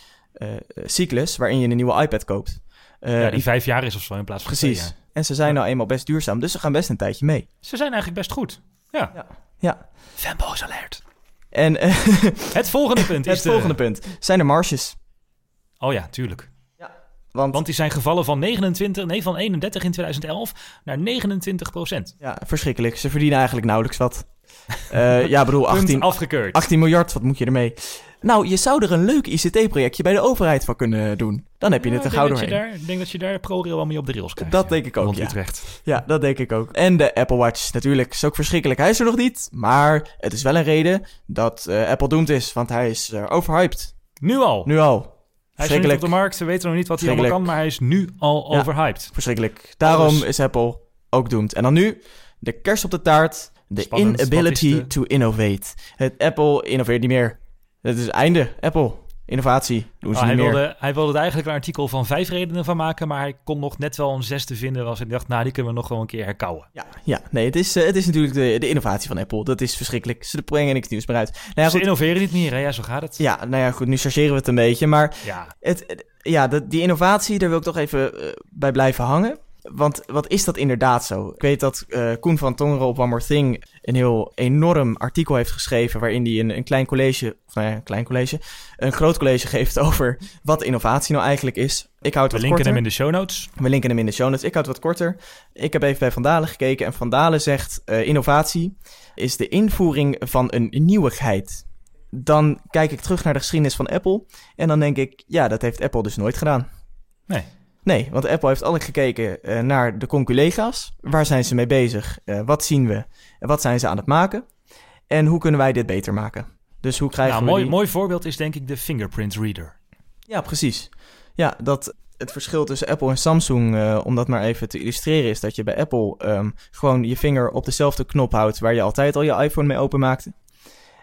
cyclus waarin je een nieuwe iPad koopt. Ja, die vijf jaar is of zo in plaats van twee Precies. jaar. En ze zijn nou eenmaal best duurzaam, dus ze gaan best een tijdje mee. Ze zijn eigenlijk best goed. Ja. Ja. ja. Fanboys alert. En eh, [LAUGHS] Het volgende punt is het de... volgende punt zijn de marges. Oh ja, tuurlijk. Want, Want die zijn gevallen van 29, nee, van 31 in 2011 naar 29 procent. ja, verschrikkelijk. Ze verdienen eigenlijk nauwelijks wat. Eh, ja, bedoel, 18, afgekeurd. 18 miljard, wat moet je ermee? Nou, je zou er een leuk ICT-projectje bij de overheid van kunnen doen. Dan heb je Ja, het er gauw doorheen. daar, Ik denk dat je daar ProRail wel mee op de rails krijgt. Dat ja. denk ik ook, Rond ja. Utrecht. Ja, dat denk ik ook. En de Apple Watch, natuurlijk, is ook verschrikkelijk. Hij is er nog niet, maar het is wel een reden dat eh, Apple doomed is, want hij is eh, overhyped. Nu al. Nu al. Hij is niet op de markt. We weten nog niet wat hij allemaal kan, maar hij is nu al Ja. overhyped. Verschrikkelijk. Daarom Alles. is Apple ook doomed. En dan nu, de kerst op de taart, de Spannend. inability de- to innovate. Het Apple innoveert niet meer. Het is einde, Apple. Innovatie doen ze Oh, hij, meer. wilde, hij wilde er eigenlijk een artikel van vijf redenen van maken, maar hij kon nog net wel een zesde vinden. Als hij dacht, nou, die kunnen we nog wel een keer herkauwen. Ja, ja, nee, het is, eh, het is natuurlijk de, de innovatie van Apple. Dat is verschrikkelijk. Ze brengen niks nieuws meer uit. Nou ja, Ze goed, innoveren niet meer, hè? Ja, zo gaat het. ja, nou ja, goed, nu chargeren we het een beetje. Maar Ja. het, ja, die innovatie, daar wil ik toch even eh, bij blijven hangen. Want wat is dat inderdaad zo? Ik weet dat eh, Koen van Tongeren op One More Thing een heel enorm artikel heeft geschreven... waarin hij een, een klein college, of nou ja, een klein college, een groot college geeft over wat innovatie nou eigenlijk is. Ik houd We wat linken korter. hem in de show notes. We linken hem in de show notes. Ik houd het wat korter. Ik heb even bij Van Dalen gekeken. En Van Dalen zegt: eh, innovatie is de invoering van een nieuwigheid. Dan kijk ik terug naar de geschiedenis van Apple. En dan denk ik: ja, dat heeft Apple dus nooit gedaan. Nee. Nee, want Apple heeft altijd gekeken eh, naar de conculega's. Waar zijn ze mee bezig? Eh, wat zien we? En wat zijn ze aan het maken? En hoe kunnen wij dit beter maken? Dus hoe krijgen Nou, we mooi, die... mooi voorbeeld is denk ik de fingerprint reader. Ja, precies. Ja, dat het verschil tussen Apple en Samsung, eh, om dat maar even te illustreren, is dat je bij Apple ehm, gewoon je vinger op dezelfde knop houdt waar je altijd al je iPhone mee openmaakte.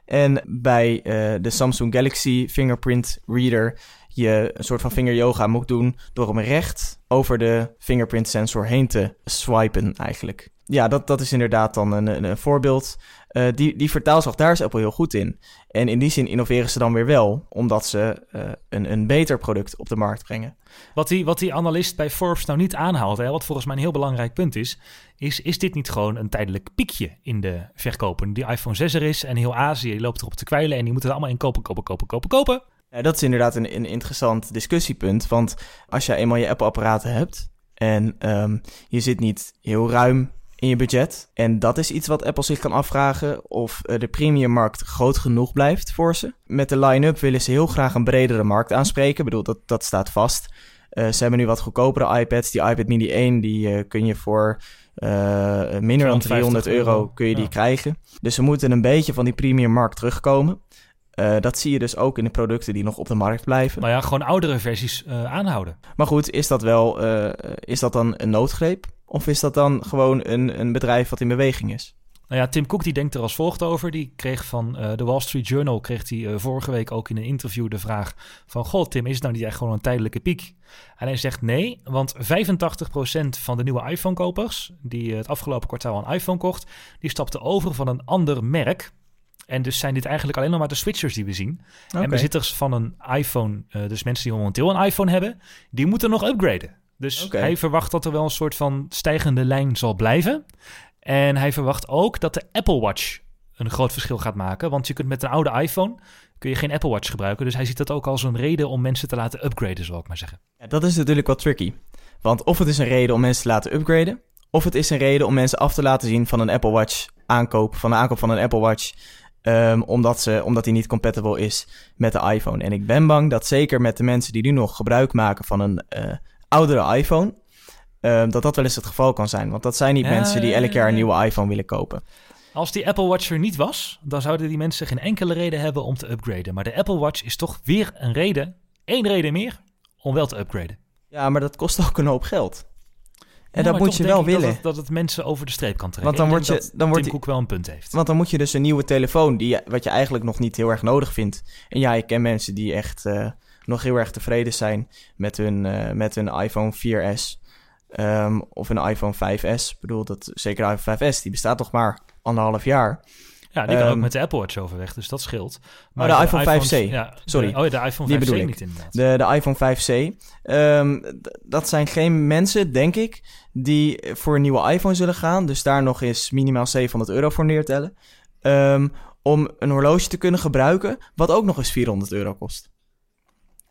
En bij de Samsung Galaxy Fingerprint Reader je een soort van vinger yoga moet doen door hem recht over de fingerprint sensor heen te swipen eigenlijk. Ja, dat, dat is inderdaad dan een, een, voorbeeld. Uh, die, die vertaalslag, daar is Apple heel goed in. En in die zin innoveren ze dan weer wel, omdat ze uh, een, een beter product op de markt brengen. Wat die, wat die analist bij Forbes nou niet aanhaalt, hè, wat volgens mij een heel belangrijk punt is, is, is dit niet gewoon een tijdelijk piekje in de verkopen? Die iPhone 6 er is en heel Azië loopt erop te kwijlen en die moeten er allemaal in kopen, kopen, kopen, kopen, kopen. Dat is inderdaad een, een interessant discussiepunt, want als je eenmaal je Apple-apparaten hebt en um, je zit niet heel ruim in je budget. En dat is iets wat Apple zich kan afvragen of de premiummarkt groot genoeg blijft voor ze. Met de line-up willen ze heel graag een bredere markt aanspreken. Ik bedoel, dat, dat staat vast. Uh, ze hebben nu wat goedkopere iPads. Die iPad Mini 1 die uh, kun je voor uh, minder dan 300 euro kun je die ja. krijgen. Dus ze moeten een beetje van die premiummarkt terugkomen. Dat zie je dus ook in de producten die nog op de markt blijven. Nou ja, gewoon oudere versies aanhouden. Maar goed, is dat wel is dat dan een noodgreep? Of is dat dan gewoon een, een bedrijf wat in beweging is? Nou ja, Tim Cook die denkt er als volgt over. Die kreeg van de Wall Street Journal, kreeg hij vorige week ook in een interview de vraag van... Goh, Tim, is het nou niet echt gewoon een tijdelijke piek? En hij zegt nee, want 85% van de nieuwe iPhone-kopers... die het afgelopen kwartaal een iPhone kocht... die stapten over van een ander merk... En dus zijn dit eigenlijk alleen nog maar de switchers die we zien. Okay. En bezitters van een iPhone, uh, dus mensen die momenteel een iPhone hebben, die moeten nog upgraden. Dus okay. hij verwacht dat er wel een soort van stijgende lijn zal blijven. En hij verwacht ook dat de Apple Watch een groot verschil gaat maken. Want je kunt met een oude iPhone kun je geen Apple Watch gebruiken. Dus hij ziet dat ook als een reden om mensen te laten upgraden, zal ik maar zeggen. Ja, dat is natuurlijk wat tricky. Want of het is een reden om mensen te laten upgraden, of het is een reden om mensen af te laten zien van een Apple Watch aankoop, van de aankoop van een Apple Watch. Um, omdat, ze, omdat die niet compatible is met de iPhone. En ik ben bang dat zeker met de mensen die nu nog gebruik maken van een uh, oudere iPhone, uh, dat dat wel eens het geval kan zijn. Want dat zijn niet ja, mensen die elk jaar een nieuwe iPhone willen kopen. Als die Apple Watch er niet was, dan zouden die mensen geen enkele reden hebben om te upgraden. Maar de Apple Watch is toch weer een reden, één reden meer, om wel te upgraden. Ja, maar dat kost ook een hoop geld. En ja, dat moet je wel willen. Dat het, dat het, mensen over de streep kan trekken. Want dan Ik word je, dat dan wordt Tim Cook wel een punt heeft. Want dan moet je dus een nieuwe telefoon, die, wat je eigenlijk nog niet heel erg nodig vindt. En ja, ik ken mensen die echt uh, nog heel erg tevreden zijn met hun, uh, met hun iPhone 4S. Um, of een iPhone 5S. Ik bedoel, dat, zeker de iPhone 5S, die bestaat toch maar anderhalf jaar. Ja, die kan um, ook met de Apple Watch overweg, dus dat scheelt. Maar oh, de, de, iPhone, iPhone 5C. Ja, Sorry. De, oh, de iPhone 5C die bedoel ik. niet inderdaad. De, de iPhone 5C. Um, dat zijn geen mensen, denk ik, die voor een nieuwe iPhone zullen gaan. Dus daar nog eens minimaal 700 euro voor neertellen. Um, om een horloge te kunnen gebruiken, wat ook nog eens 400 euro kost.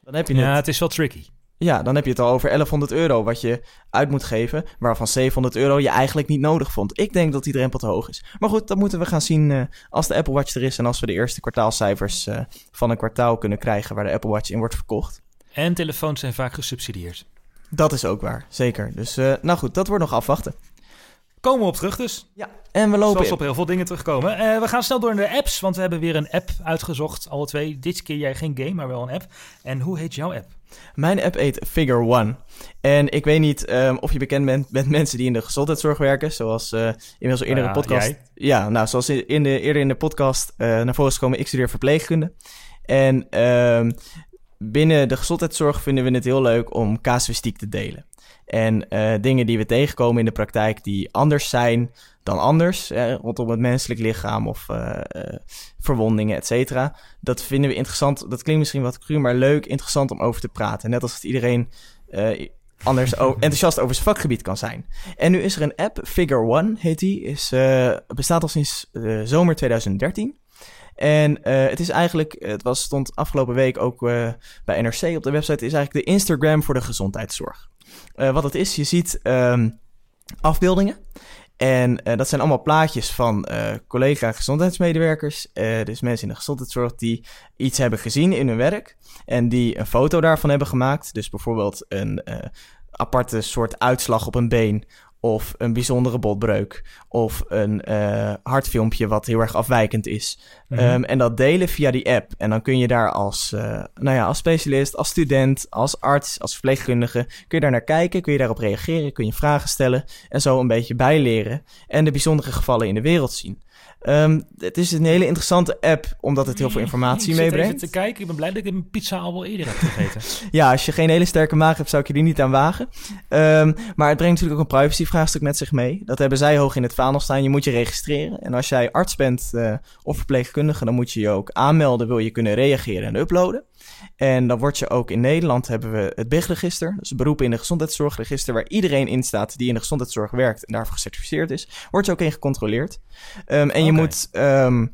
Dan heb je ja, het. het is wel tricky. Ja, dan heb je het al over 1100 euro wat je uit moet geven, waarvan 700 euro je eigenlijk niet nodig vond. Ik denk dat die drempel te hoog is. Maar goed, dat moeten we gaan zien uh, als de Apple Watch er is en als we de eerste kwartaalcijfers uh, van een kwartaal kunnen krijgen waar de Apple Watch in wordt verkocht. En telefoons zijn vaak gesubsidieerd. Dat is ook waar, zeker. Dus uh, nou goed, dat wordt nog afwachten. Komen we op terug dus. Ja, en we lopen Zoals op heel veel dingen terugkomen. Uh, we gaan snel door naar de apps, want we hebben weer een app uitgezocht. Alle twee. Dit keer jij geen game, maar wel een app. En hoe heet jouw app? Mijn app heet Figure One. En ik weet niet um, of je bekend bent met mensen die in de gezondheidszorg werken. Zoals uh, inmiddels al eerder in de podcast. Jij? Ja, nou, zoals in de, eerder in de podcast uh, naar voren is gekomen, ik studeer verpleegkunde. En um, binnen de gezondheidszorg vinden we het heel leuk om casuïstiek te delen. En uh, dingen die we tegenkomen in de praktijk die anders zijn dan anders, eh, rondom het menselijk lichaam of uh, verwondingen, et cetera. Dat vinden we interessant. Dat klinkt misschien wat cru, maar leuk, interessant om over te praten. Net als dat iedereen anders enthousiast over zijn vakgebied kan zijn. En nu is er een app, Figure One heet die, is, bestaat al sinds zomer 2013. En het is eigenlijk, het was, stond afgelopen week ook bij NRC op de website, is eigenlijk de Instagram voor de gezondheidszorg. Uh, wat het is, je ziet um, afbeeldingen. En uh, dat zijn allemaal plaatjes van uh, collega gezondheidsmedewerkers. Uh, dus mensen in de gezondheidszorg die iets hebben gezien in hun werk. En die een foto daarvan hebben gemaakt. Dus bijvoorbeeld een aparte soort uitslag op een been of een bijzondere botbreuk, of een uh, hartfilmpje wat heel erg afwijkend is. Mm-hmm. Um, en dat delen via die app. En dan kun je daar als, uh, nou ja, als specialist, als student, als arts, als verpleegkundige, kun je daar naar kijken, kun je daarop reageren, kun je vragen stellen en zo een beetje bijleren en de bijzondere gevallen in de wereld zien. Ehm, het is een hele interessante app, omdat het heel veel informatie ik zit meebrengt. even te kijken. Ik ben blij dat ik een pizza al wel eerder heb gegeten. [LAUGHS] Ja, als je geen hele sterke maag hebt, zou ik je die niet aan wagen. Ehm, maar het brengt natuurlijk ook een privacyvraagstuk met zich mee. Dat hebben zij hoog in het vaandel staan. Je moet je registreren. En als jij arts bent eh, of verpleegkundige, dan moet je je ook aanmelden. Wil je kunnen reageren en uploaden. En dan word je ook in Nederland hebben we het BIG-register. Dus beroepen in de gezondheidszorgregister, waar iedereen in staat die in de gezondheidszorg werkt en daarvoor gecertificeerd is. Wordt je ook in gecontroleerd. Ehm, en je moet, ehm,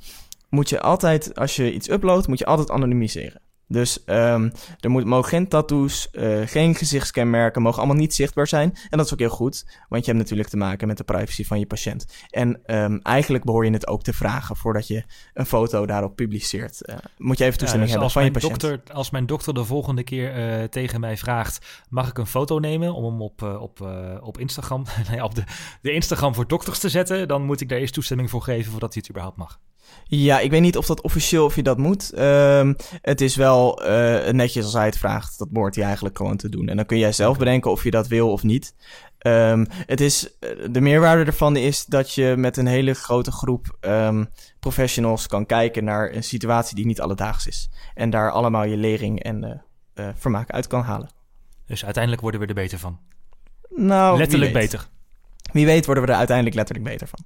moet je altijd, als je iets uploadt, moet je altijd anonimiseren. Dus ehm, er moet, mogen geen tattoos, eh, geen gezichtskenmerken, mogen allemaal niet zichtbaar zijn. En dat is ook heel goed, want je hebt natuurlijk te maken met de privacy van je patiënt. En ehm, eigenlijk behoor je het ook te vragen voordat je een foto daarop publiceert. Eh, moet je even Ja, toestemming dus hebben van je patiënt. dokter, als mijn dokter de volgende keer eh, tegen mij vraagt... mag ik een foto nemen om hem op, op, op Instagram... [LAUGHS] nee, op de, de Instagram voor dokters te zetten... dan moet ik daar eerst toestemming voor geven voordat hij het überhaupt mag. Ja, ik weet niet of dat officieel of je dat moet. Ehm, het is wel eh, netjes als hij het vraagt. Dat behoort hij eigenlijk gewoon te doen. En dan kun jij zelf bedenken of je dat wil of niet. Ehm, het is, eh, de meerwaarde ervan is dat je met een hele grote groep ehm, professionals kan kijken naar een situatie die niet alledaags is. En daar allemaal je lering en eh, vermaak uit kan halen. Dus uiteindelijk worden we er beter van. Nou, Letterlijk beter. Wie weet worden we er uiteindelijk letterlijk beter van.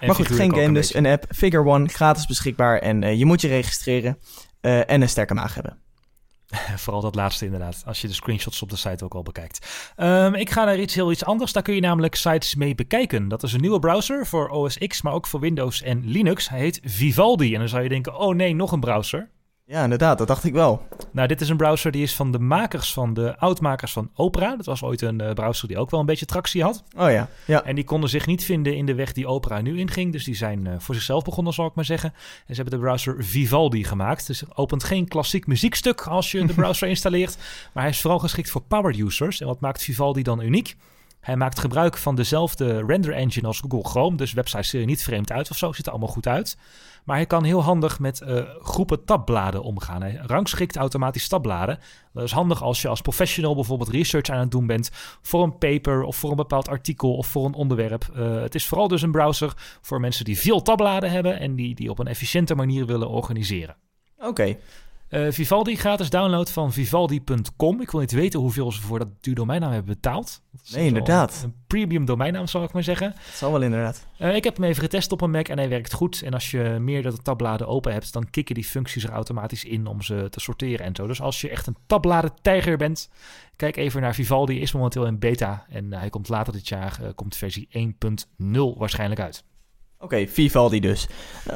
En maar goed, geen game een dus. Een app, Figure One, gratis beschikbaar. En eh, je moet je registreren eh, en een sterke maag hebben. [LAUGHS] Vooral dat laatste inderdaad, als je de screenshots op de site ook al bekijkt. Ehm, ik ga naar iets heel iets anders. Daar kun je namelijk sites mee bekijken. Dat is een nieuwe browser voor OS X, maar ook voor Windows en Linux. Hij heet Vivaldi. En dan zou je denken, oh nee, nog een browser. Ja, inderdaad, dat dacht ik wel. Nou, dit is een browser die is van de makers van de oudmakers van Opera. Dat was ooit een eh, browser die ook wel een beetje tractie had. Oh ja, ja. En die konden zich niet vinden in de weg die Opera nu inging. Dus die zijn eh, voor zichzelf begonnen, zal ik maar zeggen. En ze hebben de browser Vivaldi gemaakt. Dus het opent geen klassiek muziekstuk als je de browser [LAUGHS] installeert. Maar hij is vooral geschikt voor power users. En wat maakt Vivaldi dan uniek? Hij maakt gebruik van dezelfde render engine als Google Chrome. Dus websites zien er niet vreemd uit of zo. Ziet er allemaal goed uit. Maar hij kan heel handig met eh, groepen tabbladen omgaan. Hij rangschikt automatisch tabbladen. Dat is handig als je als professional bijvoorbeeld research aan het doen bent voor een paper of voor een bepaald artikel of voor een onderwerp. Eh, het is vooral dus een browser voor mensen die veel tabbladen hebben en die, die op een efficiënte manier willen organiseren. Oké. Eh, Vivaldi gratis download van vivaldi.com. Ik wil niet weten hoeveel ze voor dat duur domeinnaam hebben betaald. Nee, inderdaad. Een premium domeinnaam, zal ik maar zeggen. Dat zal wel inderdaad. Eh, ik heb hem even getest op een Mac en hij werkt goed. En als je meerdere tabbladen open hebt, dan kicken die functies er automatisch in om ze te sorteren en zo. Dus als je echt een tabbladen-tijger bent, kijk even naar Vivaldi. Hij is momenteel in beta en eh, hij komt later dit jaar, komt versie 1.0 waarschijnlijk uit. Oké, Vivaldi dus.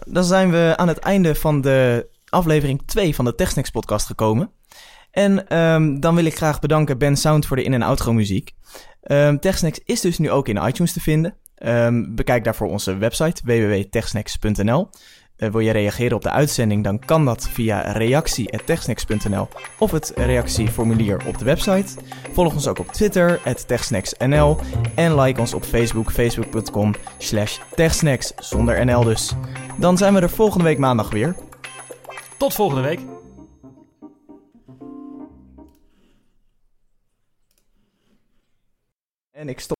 Dan zijn we aan het einde van de aflevering 2 van de TechSnacks podcast gekomen. En ehm, dan wil ik graag bedanken Ben Sound voor de in- en outro muziek. Ehm TechSnacks is dus nu ook in iTunes te vinden. Ehm, bekijk daarvoor onze website www.techsnacks.nl. Eh, wil je reageren op de uitzending, dan kan dat via reactie.techsnacks.nl of het reactieformulier op de website. Volg ons ook op Twitter, techsnacksnl. En like ons op Facebook, facebook.com slash techsnacks, zonder NL dus. Dan zijn we er volgende week maandag weer. Tot volgende week. En ik stop.